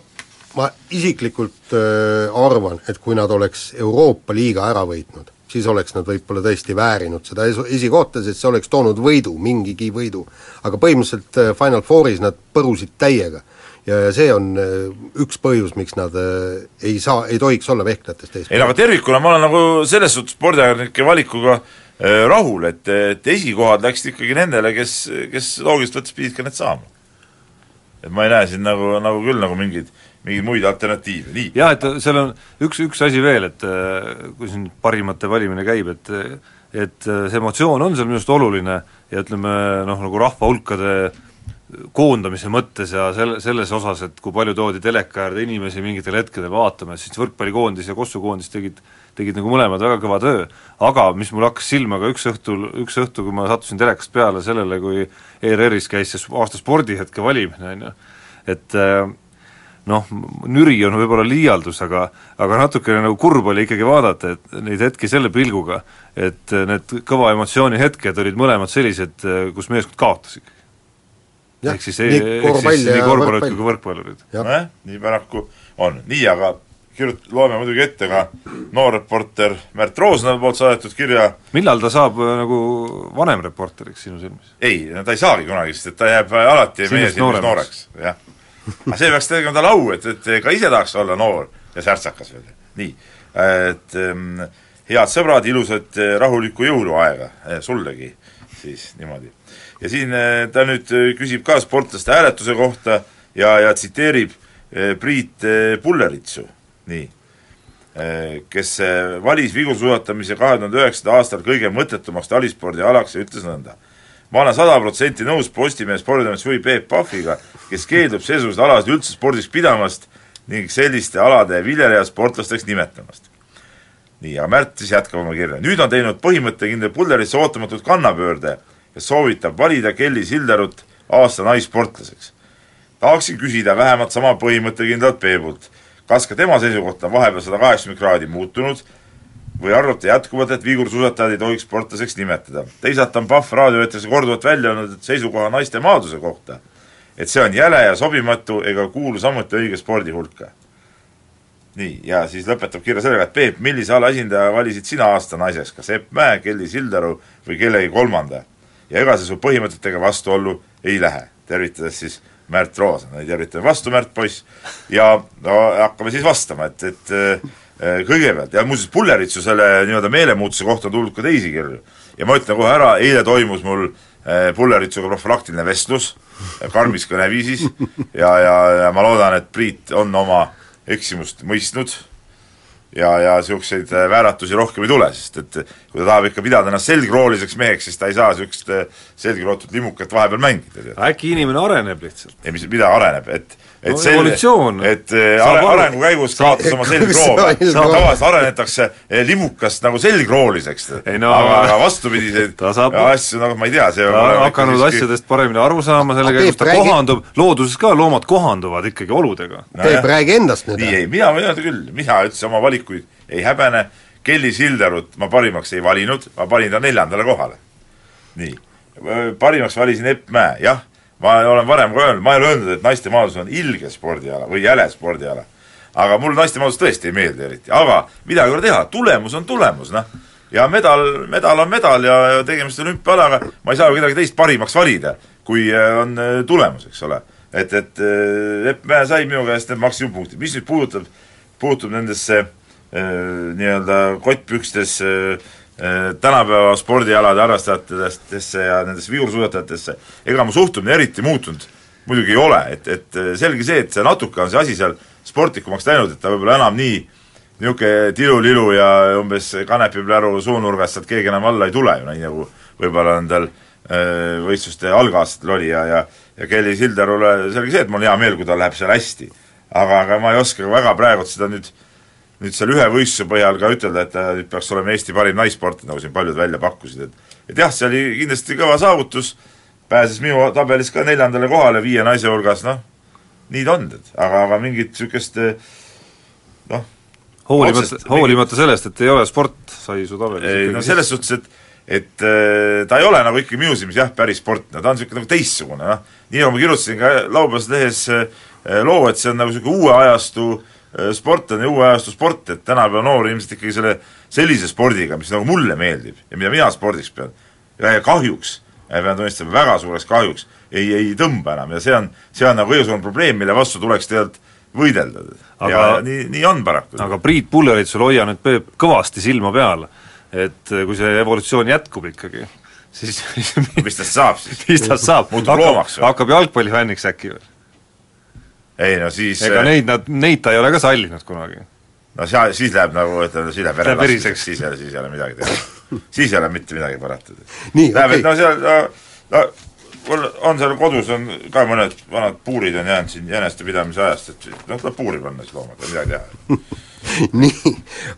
ma isiklikult äh, arvan, et kui nad oleks Euroopa liiga ära võitnud, siis oleks nad võib-olla tõesti väärinud seda esu, esikohta, sest see oleks toonud võidu, mingigi võidu. aga põhimõtteliselt äh, Final Fouris nad põrusid täiega. Ja, ja see on äh, üks põhjus, miks nad äh, ei saa, ei tohiks olla vehklejatest ees. ei no aga tervikuna ma olen nagu selles suhtes spordiajakirjanike valikuga äh, rahul, et, et esikohad läksid ikkagi nendele, kes, kes loogiliselt võttes pidid ka need saama. et ma ei näe siin nagu, nagu küll nagu mingeid, mingeid muid alternatiive, nii. jah, et seal on üks, üks asi veel, et äh, kui siin parimate valimine käib, et et äh, see emotsioon on seal minu arust oluline ja ütleme noh, nagu rahva hulkade koondamise mõttes ja selle, selles osas, et kui palju toodi teleka äärde inimesi mingitel hetkedel vaatama, siis võrkpallikoondis ja kossukoondis tegid, tegid nagu mõlemad väga kõva töö. aga mis mul hakkas silma ka üks õhtul, üks õhtu, kui ma sattusin telekast peale sellele, kui ERR-is käis see aasta spordihetke valimine, on ju, et äh, noh, nüri on võib-olla liialdus, aga aga natukene nagu kurb oli ikkagi vaadata, et neid hetki selle pilguga, et need kõva emotsiooni hetked olid mõlemad sellised, kus meeskond kaotas ikkagi ehk siis, nii ehk siis korvpall nii ja korvpallurid võrkpall. kui võrkpallurid. Jah. nojah, nii paraku on. nii, aga kirjut-, loeme muidugi ette ka noor reporter Märt Roosna poolt saadetud kirja, millal ta saab äh, nagu vanemreporteriks sinu silmis? ei, no ta ei saagi kunagi, sest et ta jääb alati Sinust meie silmis nooremaks. nooreks, jah. aga see peaks tegema talle au, et, et ka ise tahaks olla noor ja särtsakas veel. nii, et ähm, head sõbrad, ilusat äh, rahulikku jõuluaega äh, sullegi siis niimoodi. Ja siin äh, ta nüüd äh, küsib ka sportlaste hääletuse kohta ja, ja tsiteerib äh, Priit Pulleritsu, nii kes valis vigursuusatamise kahe tuhande üheksanda aastal kõige mõttetumaks talispordialaks ja ütles nõnda. ma olen sada protsenti nõus Postimehe spordiametuse juhi Peep Pahviga, kes keeldub seesuguseid alasid üldse spordiks pidamast ning selliste alade viljeleja sportlasteks nimetamast. nii, aga Märt siis jätkab oma kirja. nüüd on teinud põhimõttekindel Pullerisse ootamatult kannapöörde ja soovitab valida Kelly Sildarut aasta naissportlaseks tahaksin küsida vähemalt sama põhimõttekindlalt Peebult, kas ka tema seisukoht on vahepeal sada kaheksakümmend kraadi muutunud või arvate jätkuvalt, et vigursuusatajad ei tohiks sportlaseks nimetada? teisalt on Pahv raadioeetris korduvalt välja öelnud seisukoha naiste maadluse kohta, et see on jäle ja sobimatu ega kuulu samuti õige spordi hulka. nii, ja siis lõpetab kirja sellega, et Peep, millise ala esindaja valisid sina aasta naiseks, kas Epp Mäe, Kelly Sildaru või kellegi kolmanda? Ja ega see su põhimõtetega vastuollu ei lähe. tervitades siis Märt Roosan, ei tervitame vastu, Märt poiss, ja no hakkame siis vastama, et, et äh, kõigepealt, ja muuseas, Pulleritsu selle nii-öelda meelemuutuse kohta on tulnud ka teisi kirju. ja ma ütlen kohe ära, eile toimus mul äh, Pulleritsuga profülaktiline vestlus äh, karmis kõneviisis ja, ja, ja ma loodan, et Priit on oma eksimust mõistnud ja, ja niisuguseid äh, vääratusi rohkem ei tule, sest et kui ta tahab ikka pidada ennast selgrooliseks meheks, siis ta ei saa niisugust äh, selgrootut limukat vahepeal mängida. äkki inimene areneb lihtsalt? ei, mis, mida areneb, et et No evolutsioon. et äh, are, arengu käigus kaotas oma Kus selgroova, see selgroov- tavaliselt arenetakse eh, limukast nagu selgrooliseks, no- aga, aga vastupidiseid asju, nagu ma ei tea, see ta on hakanud asjadest paremini aru saama, selle käigus ta räägi- kohandub, looduses ka loomad kohanduvad ikkagi oludega. Peep, räägi endast nüüd. nii ei, mina võin öelda küll, mina üldse oma valikuid ei häbene, Kelly Sildarut ma parimaks ei valinud, ma panin ta neljandale kohale. nii, parimaks valisin Epp Mäe, jah, ma olen varem ka öelnud, ma ei ole öelnud, et naiste maadlus on ilge spordiala või jäle spordiala. aga mulle naiste maadlus tõesti ei meeldi eriti, aga midagi ei ole teha, tulemus on tulemus, noh. ja medal, medal on medal ja, ja tegemist olümpiaalaga, ma ei saa ju kedagi teist parimaks valida, kui äh, on äh, tulemus, eks ole. et, et äh, Epp Mäe sai minu käest need maksimumpunktid, mis nüüd puudutab, puutub nendesse äh, nii-öelda kottpükstes äh, tänapäeva spordialade harrastajatesse ja nendesse vigursuusatajatesse, ega mu suhtumine eriti muutunud muidugi ei ole, et, et äh, selge see, et see natuke on see asi seal sportlikumaks läinud, et ta võib-olla enam nii niisugune tilulilu ja umbes kanepipläru suunurgast sealt keegi enam alla ei tule ju, nii nagu võib-olla tal äh, võistluste algaastatel oli ja, ja ja Kelly Sildarule selge see, et mul on hea meel, kui tal läheb seal hästi. aga, aga ma ei oska väga praegu seda nüüd nüüd seal ühe võistluse põhjal ka ütelda, et ta nüüd peaks olema Eesti parim naissportlane, nagu siin paljud välja pakkusid, et et jah, see oli kindlasti kõva saavutus, pääses minu tabelis ka neljandale kohale viie naise hulgas, noh, nii ta on, aga, aga mingit niisugust noh, hoolimata hoolimata sellest, et ei ole sport, sai su tabelis ei no selles suhtes, et et äh, ta ei ole nagu ikkagi minu silmis jah, päris sportne, ta on niisugune nagu teistsugune, noh. nii nagu ma kirjutasin ka laupäevases lehes äh, loo, et see on nagu niisugune uue ajastu äh, sportlane ja uue ajastu sport, et tänapäeva noor ilmselt ikkagi selle sellise spordiga, mis nagu mulle meeldib ja mida mina spordiks pean, ja kahjuks, pean tunnistama, väga suureks kahjuks, ei, ei tõmba enam ja see on, see on nagu kõige suurem probleem, mille vastu tuleks tegelikult võidelda. Ja nii, nii on paraku. aga Priit Pullerit sul hoia nüüd Peep kõvasti silma peal, et kui see evolutsioon jätkub ikkagi, siis mis tast saab siis? mis tast saab? Või? hakkab jalgpallifänniks äkki või? Ei no siis ega neid nad, neid ta ei ole ka sallinud kunagi. no sea-, siis läheb nagu, ütleme, siis läheb verelaskmiseks, siis ei ole, siis ei ole midagi teha. siis ei ole mitte midagi parata. Tähendab, okei. et no seal, no, no mul on seal kodus on ka mõned vanad puurid on jäänud siin jäneste pidamise ajast, et noh, tuleb puuri panna siis loomadele, midagi teha. nii,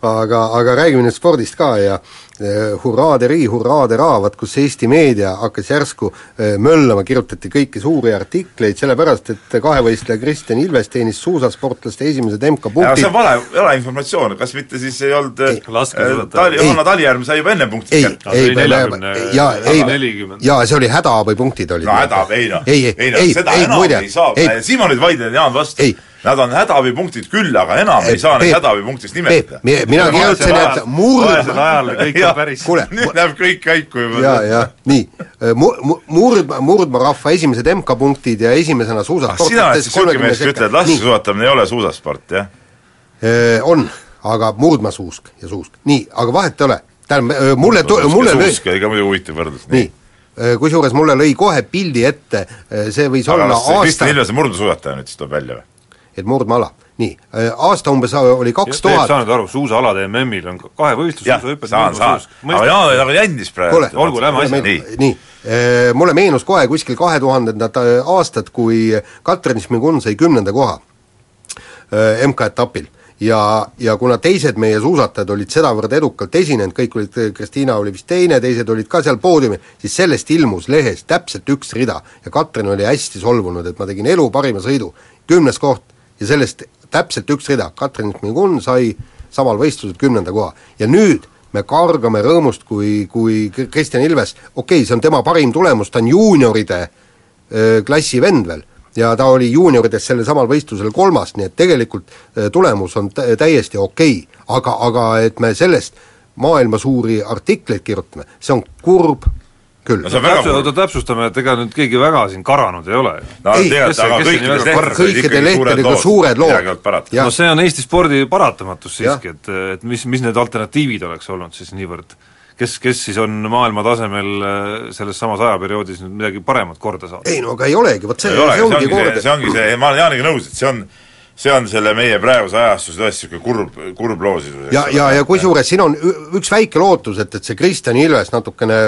aga, aga räägime nüüd spordist ka ja eh, hurraaderi, hurraaderaa, vaat kus Eesti meedia hakkas järsku eh, möllama, kirjutati kõiki suuri artikleid, sellepärast et kahevõistleja Kristjan Ilves teenis suusasportlaste esimesed MK-punktid see on vale, vale informatsioon, kas mitte siis ei olnud Ei. Laskesuusataja. Tali, Ei. Johanna Talijärv sai juba enne punktid ei, ei, oli 40, jaa, ei, 40. jaa, see oli hädaabipunktid olid. no häda, ei noh, ei, ei, ei noh, ei, seda ei, enam muide, ei saa, ei, Simonid vaidlevad Jaan vastu Ei.. Nad on hädaabipunktid küll, aga enam ei Ei, saa neid Peep, nimetada. mi- mina kirjutasin, et murd- ajal kõik on päris nüüd läheb kõik käiku juba. jaa, jaa, nii, mu-, mu-, murdma, murdma rahva esimesed MK-punktid ja esimesena ah sina oled siis niisugune mees, kes ütleb, et laskesuusatamine ei ole suusasport, jah? Äh, on, aga murdmaasuusk ja suusk, nii, aga vahet ei ole, tähendab, mulle tu-, mulle suusk oli ka muidu huvitav võrdlus, nii nii., kusjuures mulle lõi kohe pildi ette, see võis aga olla aasta Kristjan, Ilves on murdmaasuusataja nüüd siis tuleb välja või? et murdmaala, nii, aasta umbes oli kaks tuhat, saanud aru, suusaalade MM-il on kahevõistlus, jah, suusahüpe, saan, saan, aga Jaan oli nagu jännis praegu. olgu, lähme asja- nii, nii, mulle meenus kohe kuskil kahe tuhandendad aastad, kui Katrin Šmigun sai kümnenda koha äh, MK-etapil ja, ja kuna teised meie suusatajad olid sedavõrd edukalt esinenud, kõik olid, Kristiina oli vist teine, teised olid ka seal poodiumil, siis sellest ilmus lehes täpselt üks rida. Ja Katrin oli hästi solvunud, et ma tegin elu parima sõidu, kümnes koht ja sellest täpselt üks rida, Katrin Šmigun sai samal võistlusel kümnenda koha. Ja nüüd me kargame rõõmust, kui, kui Kristjan Ilves, okei okay,, see on tema parim tulemus, ta on juunioride klassi vend veel. Ja ta oli juuniorides sellel samal võistlusel kolmas, nii et tegelikult tulemus on tä- täiesti okei. Okay., aga, aga et me sellest maailma suuri artikleid kirjutame, see on kurb küll. No see on väga täpsu- kurb. oota, täpsustame, et ega nüüd keegi väga siin karanud ei ole. Ju. no Ei, kõikide ikkagi lehtedega suured lood. no see on Eesti spordi paratamatus siiski, et, et mis, mis need alternatiivid oleks olnud siis niivõrd? Kes, kes siis on maailma tasemel äh, selles samas ajaperioodis nüüd midagi paremat korda saanud? ei no aga ei olegi, vot see, see see ongi see, see ongi see, ma olen Jaaniga nõus, et see on see on selle meie praeguse ajastu tõesti niisugune kurb, kurb loosisus. ja, ja, ja kusjuures siin on üks väike lootus, et, et see Kristjan Ilves natukene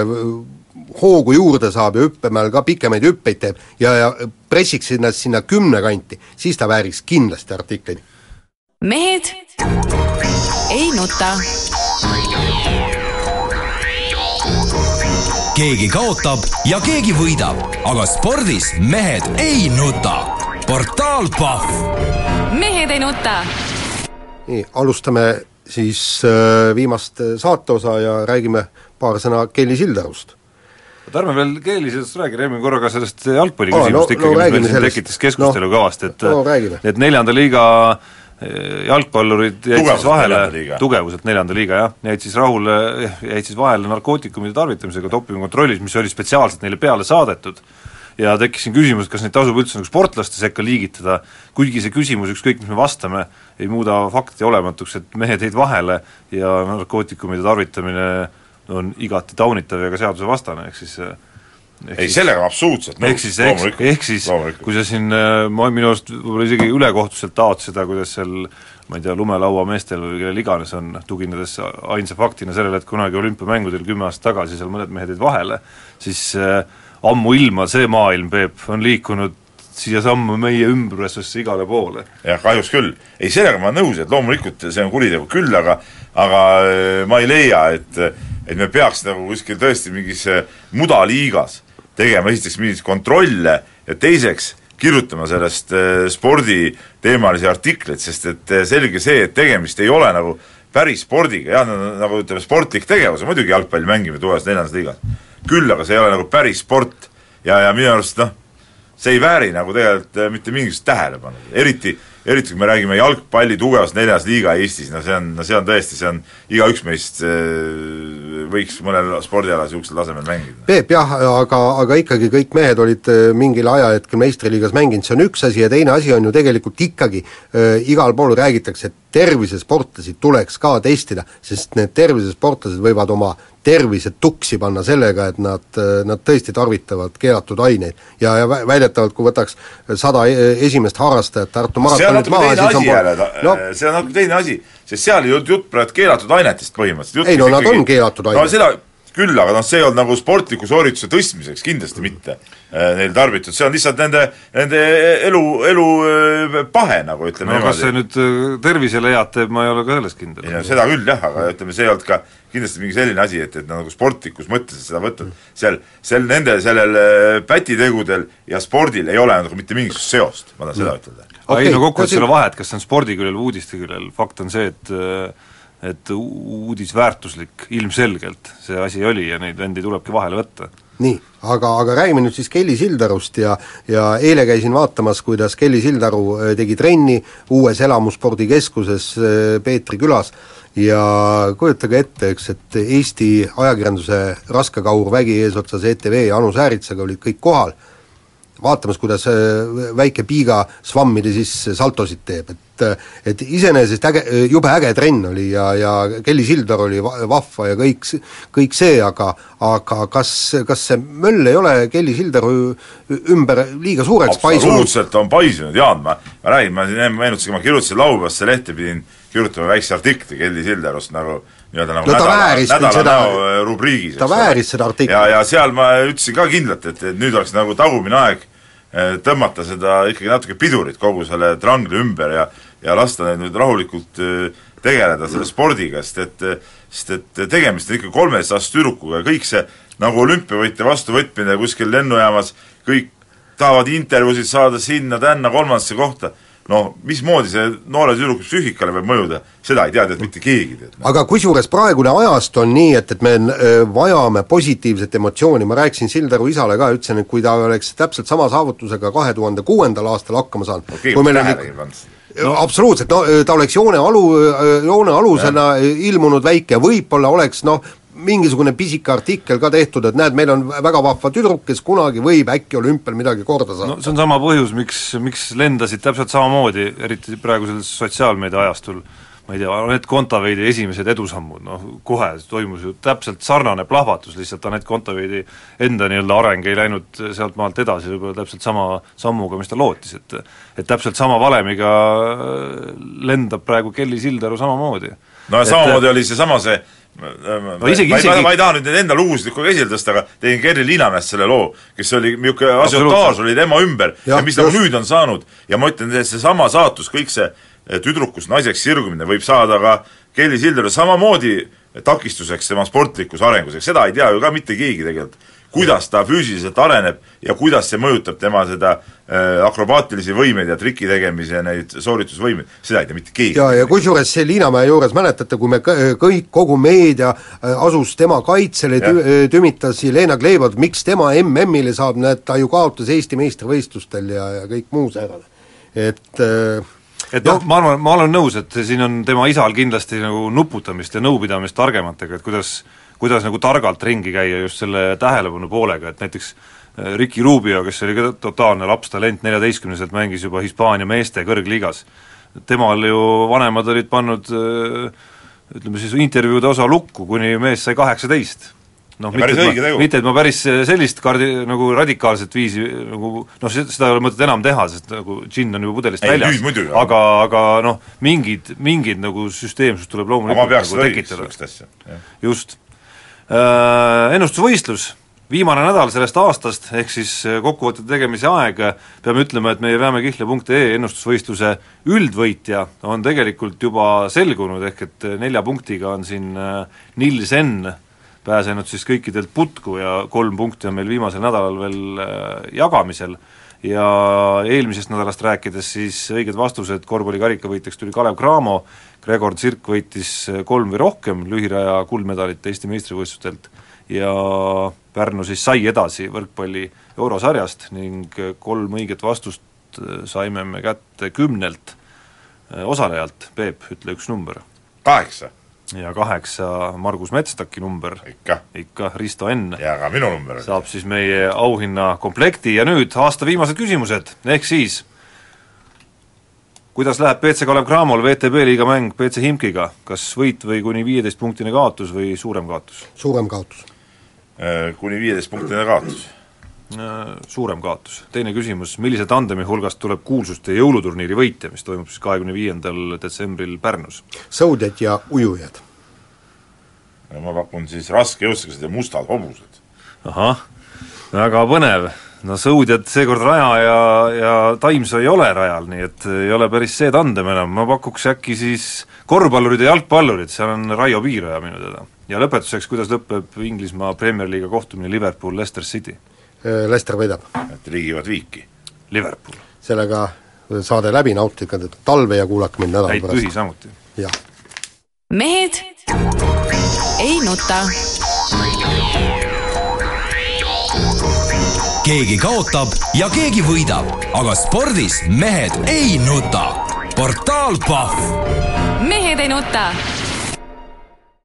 hoogu juurde saab ja hüppemäel ka pikemaid hüppeid teeb ja, ja pressiks sinna, sinna kümne kanti, siis ta vääriks kindlasti artikleid. mehed ei nuta. keegi kaotab ja keegi võidab, aga spordis mehed ei nuta. portaal Pahv mehed ei nuta. nii, alustame siis äh, viimast saateosa ja räägime paar sõna Kelly Sildarust. oota, ärme veel keelisest räägi, räägime korra ka sellest jalgpalli küsimust no- ikkagi no mis meil siin sellest. tekitas keskustelu No, kõvasti, et no et neljanda liiga eh, jalgpallurid jäid Tugevuselt siis vahele. tugevuselt neljanda liiga jah, jäid siis rahule, jäid siis vahele narkootikumide tarvitamisega dopingukontrollis, mis oli spetsiaalselt neile peale saadetud. Ja tekkis siin küsimus, et kas neid tasub üldse nagu sportlaste sekka liigitada, kuigi see küsimus, ükskõik mis me vastame, ei muuda fakti olematuks, et mehed jäid vahele ja narkootikumide tarvitamine on igati taunitav ja ka seadusevastane, ehk siis ehk ei, sellega absoluutselt ehk siis, ehk, siis kui sa siin äh, ma minu arust võib-olla isegi ülekohtuselt taod seda, kuidas seal ma ei tea, lumelaua meestel või kellel iganes on, tuginedes ainsa faktina sellele, et kunagi olümpiamängudel kümme aastat tagasi seal mõned mehed jäid vahele, siis äh, ammuilma see maailm, Peep, on liikunud siiasamma meie ümbrusesse igale poole. jah, kahjuks küll. ei, sellega ma olen nõus, et loomulikult see on kuritegu küll, aga aga äh, ma ei leia, et et me peaks nagu kuskil tõesti mingis mudaliigas tegema esiteks mingeid kontrolle ja teiseks kirjutama sellest äh, sporditeemalisi artikleid, sest et äh, selge see, et tegemist ei ole nagu päris spordiga, jah, nagu ütleme, sportlik tegevus muidugi jalgpalli mängimine tugevas neljandas liigas. küll aga see ei ole nagu päris sport ja, ja minu arust noh, see ei vääri nagu tegelikult äh, mitte mingisugust tähelepanu, eriti eriti kui me räägime jalgpalli tugevast neljas liiga Eestis, no see on, no see on tõesti, see on, igaüks meist äh, võiks mõnel spordialal niisugusel tasemel mängida. Peep jah, aga, aga ikkagi kõik mehed olid äh, mingil ajahetkel meistriliigas mänginud, see on üks asi ja teine asi on ju tegelikult ikkagi äh, igal pool räägitakse, et tervisesportlasi tuleks ka testida, sest need tervisesportlased võivad oma tervise tuksi panna sellega, et nad, nad tõesti tarvitavad keelatud aineid. ja, ja väidetavalt, kui võtaks sada esimest harrastajat Tartu maratonit maha, siis on jälle, no, see on natuke teine asi, sest seal ei olnud jutt praegu keelatud ainetest põhimõtteliselt. ei no nad ikkagi, on keelatud ained. no seda, küll, aga noh, see ei olnud nagu sportliku soorituse tõstmiseks kindlasti mitte äh, neil tarbitud, see on lihtsalt nende, nende elu, elu äh, pahe nagu ütleme no kas see nüüd äh, tervisele head teeb, ma ei ole ka selles kindel. ei no seda küll jah, aga ütleme, see ei olnud ka kindlasti mingi selline asi, et, et nagu sportlikus mõttes seda võtta, seal, seal nende, sellel äh, pätitegudel ja spordil ei ole nagu mitte mingisugust seost, ma tahan seda ütelda. aga Okei, ei no kokkuvõttes ei ole vahet, kas see on spordiküljel või uudisteküljel, fakt on see, et et uudis väärtuslik ilmselgelt see asi oli ja neid vendi tulebki vahele võtta. nii, aga, aga räägime nüüd siis Kelly Sildarust ja ja eile käisin vaatamas, kuidas Kelly Sildaru äh, tegi trenni uues elamuspordikeskuses äh, Peetri külas ja kujutage ette, eks, et Eesti ajakirjanduse raskekaur vägi eesotsas ETV ja Anu Sääritsaga olid kõik kohal, vaatamas, kuidas äh, väike piiga svammide sisse saltosid teeb, et et iseenesest äge, jube äge trenn oli ja, ja Kelly Sildar oli va- vahva ja kõik, kõik see, aga aga kas, kas see möll ei ole Kelly Sildaru ümber liiga suureks paisunud? absoluutselt on paisunud, Jaan, ma, ma räägin, ma siin enne meenutasin, ma kirjutasin laupäevasse lehte, pidin kirjutama väikse artikli Kelly Sildarust nagu nii-öelda nagu No nädala, nädala seda- näo äh, rubriigis. ta vääris seda artiklit. ja, ja seal ma ütlesin ka kindlalt, et, et nüüd oleks nagu tagumine aeg eh, tõmmata seda ikkagi natuke pidurit kogu selle trangli ümber ja ja lasta neid nüüd rahulikult eh, tegeleda selle spordiga, sest et sest et tegemist on ikka kolmeteistaastase tüdrukuga ja kõik see nagu olümpiavõitja vastuvõtmine kuskil lennujaamas, kõik tahavad intervjuusid saada sinna-tänna kolmandasse kohta, no mismoodi see noore tüdruku psüühikale võib mõjuda, seda ei tea tead mitte keegi, aga kusjuures praegune ajast on nii, et, et me öö, vajame positiivset emotsiooni, ma rääkisin Sildaru isale ka, ütlesin, et kui ta oleks täpselt sama saavutusega kahe tuhande kuuendal aastal hakkama saanud no kui meil pannud. no. absoluutselt, no ta oleks joone alu, joone alusena ilmunud väike, võib-olla oleks noh, mingisugune pisike artikkel ka tehtud, et näed, meil on väga vahva tüdruk, kes kunagi võib äkki olümpial midagi korda saada no see on sama põhjus, miks, miks lendasid täpselt samamoodi, eriti praegusel sotsiaalmeedia ajastul, ma ei tea, Anett Kontaveidi esimesed edusammud, noh kohe toimus ju täpselt sarnane plahvatus, lihtsalt Anett Kontaveidi enda nii-öelda areng ei läinud sealt maalt edasi võib-olla täpselt sama sammuga, mis ta lootis, et et täpselt sama valemiga lendab praegu Kelly Sildaru samamoodi. no ja Et- samamoodi oli seesama see no isegi- ma, isegi... ma ei taha nüüd enda lugusid kogu aeg esile tõsta, aga tegin Kerri Liinamäest selle loo, kes oli niisugune asiotaaž oli tema ümber ja, ja mis nagu nüüd on saanud. Ja ma ütlen, et seesama saatus, kõik see eh, tüdrukust naiseks sirgumine võib saada ka Kelly Sildarile samamoodi takistuseks tema sportlikus arengus, eks seda ei tea ju ka mitte keegi tegelikult. Kuidas ta füüsiliselt areneb ja kuidas see mõjutab tema seda äh, akrobaatilisi võimeid ja triki tegemise neid sooritusvõimeid, seda ei tea mitte keegi. ja, ja kusjuures see Liinamäe juures mäletate, kui me kõ- kõik, kogu meedia äh, asus tema kaitsele, tü-, tümitas Jelena Kleibot, miks tema MM-ile saab, näed, ta ju kaotas Eesti meistrivõistlustel ja, ja kõik muu säärane. et äh, et noh, ma arvan, ma olen nõus, et siin on tema isal kindlasti nagu nuputamist ja nõupidamist targematega, et kuidas kuidas nagu targalt ringi käia just selle tähelepanu poolega, et näiteks äh, Ricky Rubio, kes oli ka totaalne lapstalent, neljateistkümneselt mängis juba Hispaania meeste kõrgliigas, temal ju vanemad olid pannud äh, ütleme siis intervjuude osa lukku, kuni mees sai kaheksateist noh, päris õige tegu. mitte et ma päris sellist kardi-, nagu radikaalset viisi nagu noh, seda ei ole mõtet enam teha, sest nagu džinn on juba pudelist Ei, väljas aga, aga noh, mingid, mingid nagu süsteemsust tuleb ma loomulikult nagu tekitada. just. Ennustusvõistlus, viimane nädal sellest aastast, ehk siis äh, kokkuvõtete tegemise aeg, peame ütlema, et meie veamekihle.ee ennustusvõistluse üldvõitja on tegelikult juba selgunud, ehk et äh, nelja punktiga on siin äh, Nils N pääsenud siis kõikidelt putku ja kolm punkti on meil viimasel nädalal veel äh, jagamisel. Ja eelmisest nädalast rääkides siis õiged vastused. Korvpallikarika võitjaks tuli Kalev Cramo, Gregor Tsirk võitis äh, kolm või rohkem lühiraja kuldmedalit Eesti meistrivõistlustelt. Ja Pärnu siis sai edasi võrkpalli eurosarjast ning äh, kolm õiget vastust saime me kätte kümnelt osalejalt, Peep, ütle üks number. kaheksa, ja kaheksa Margus Metstaki number, ikka. ikka Risto N ja ka minu number saab siis meie auhinnakomplekti ja nüüd aasta viimased küsimused, ehk siis kuidas läheb BC Kalev Cramol VTB liiga mäng BC Himkiga, kas võit või kuni viieteistpunktine kaotus või suurem kaotus? suurem kaotus. Äh, kuni viieteistpunktine kaotus. Äh, Suurem kaotus. teine küsimus, millise tandemi hulgast tuleb kuulsuste jõuluturniiri võitja, mis toimub siis kahekümne viiendal detsembril Pärnus? sõudjad ja ujujad. ma pakun siis raskejõustiklased ja mustad hobused. ahah, väga põnev. no sõudjad seekord Raja ja, ja Taimsoo ei ole rajal, nii et ei ole päris see tandem enam, ma pakuks äkki siis korvpallurid ja jalgpallurid, seal on Raio Piiraja minu teada. ja lõpetuseks, kuidas lõpeb Inglismaa Premier League'i kohtumine Liverpool-Leicester City? Lester võidab. et liigivad viiki. Liverpool. sellega saade läbi, nautige talve ja kuulake mind nädala häid pühi samuti. jah. mehed ei nuta. keegi kaotab ja keegi võidab, aga spordis mehed ei nuta. portaal Pahv mehed ei nuta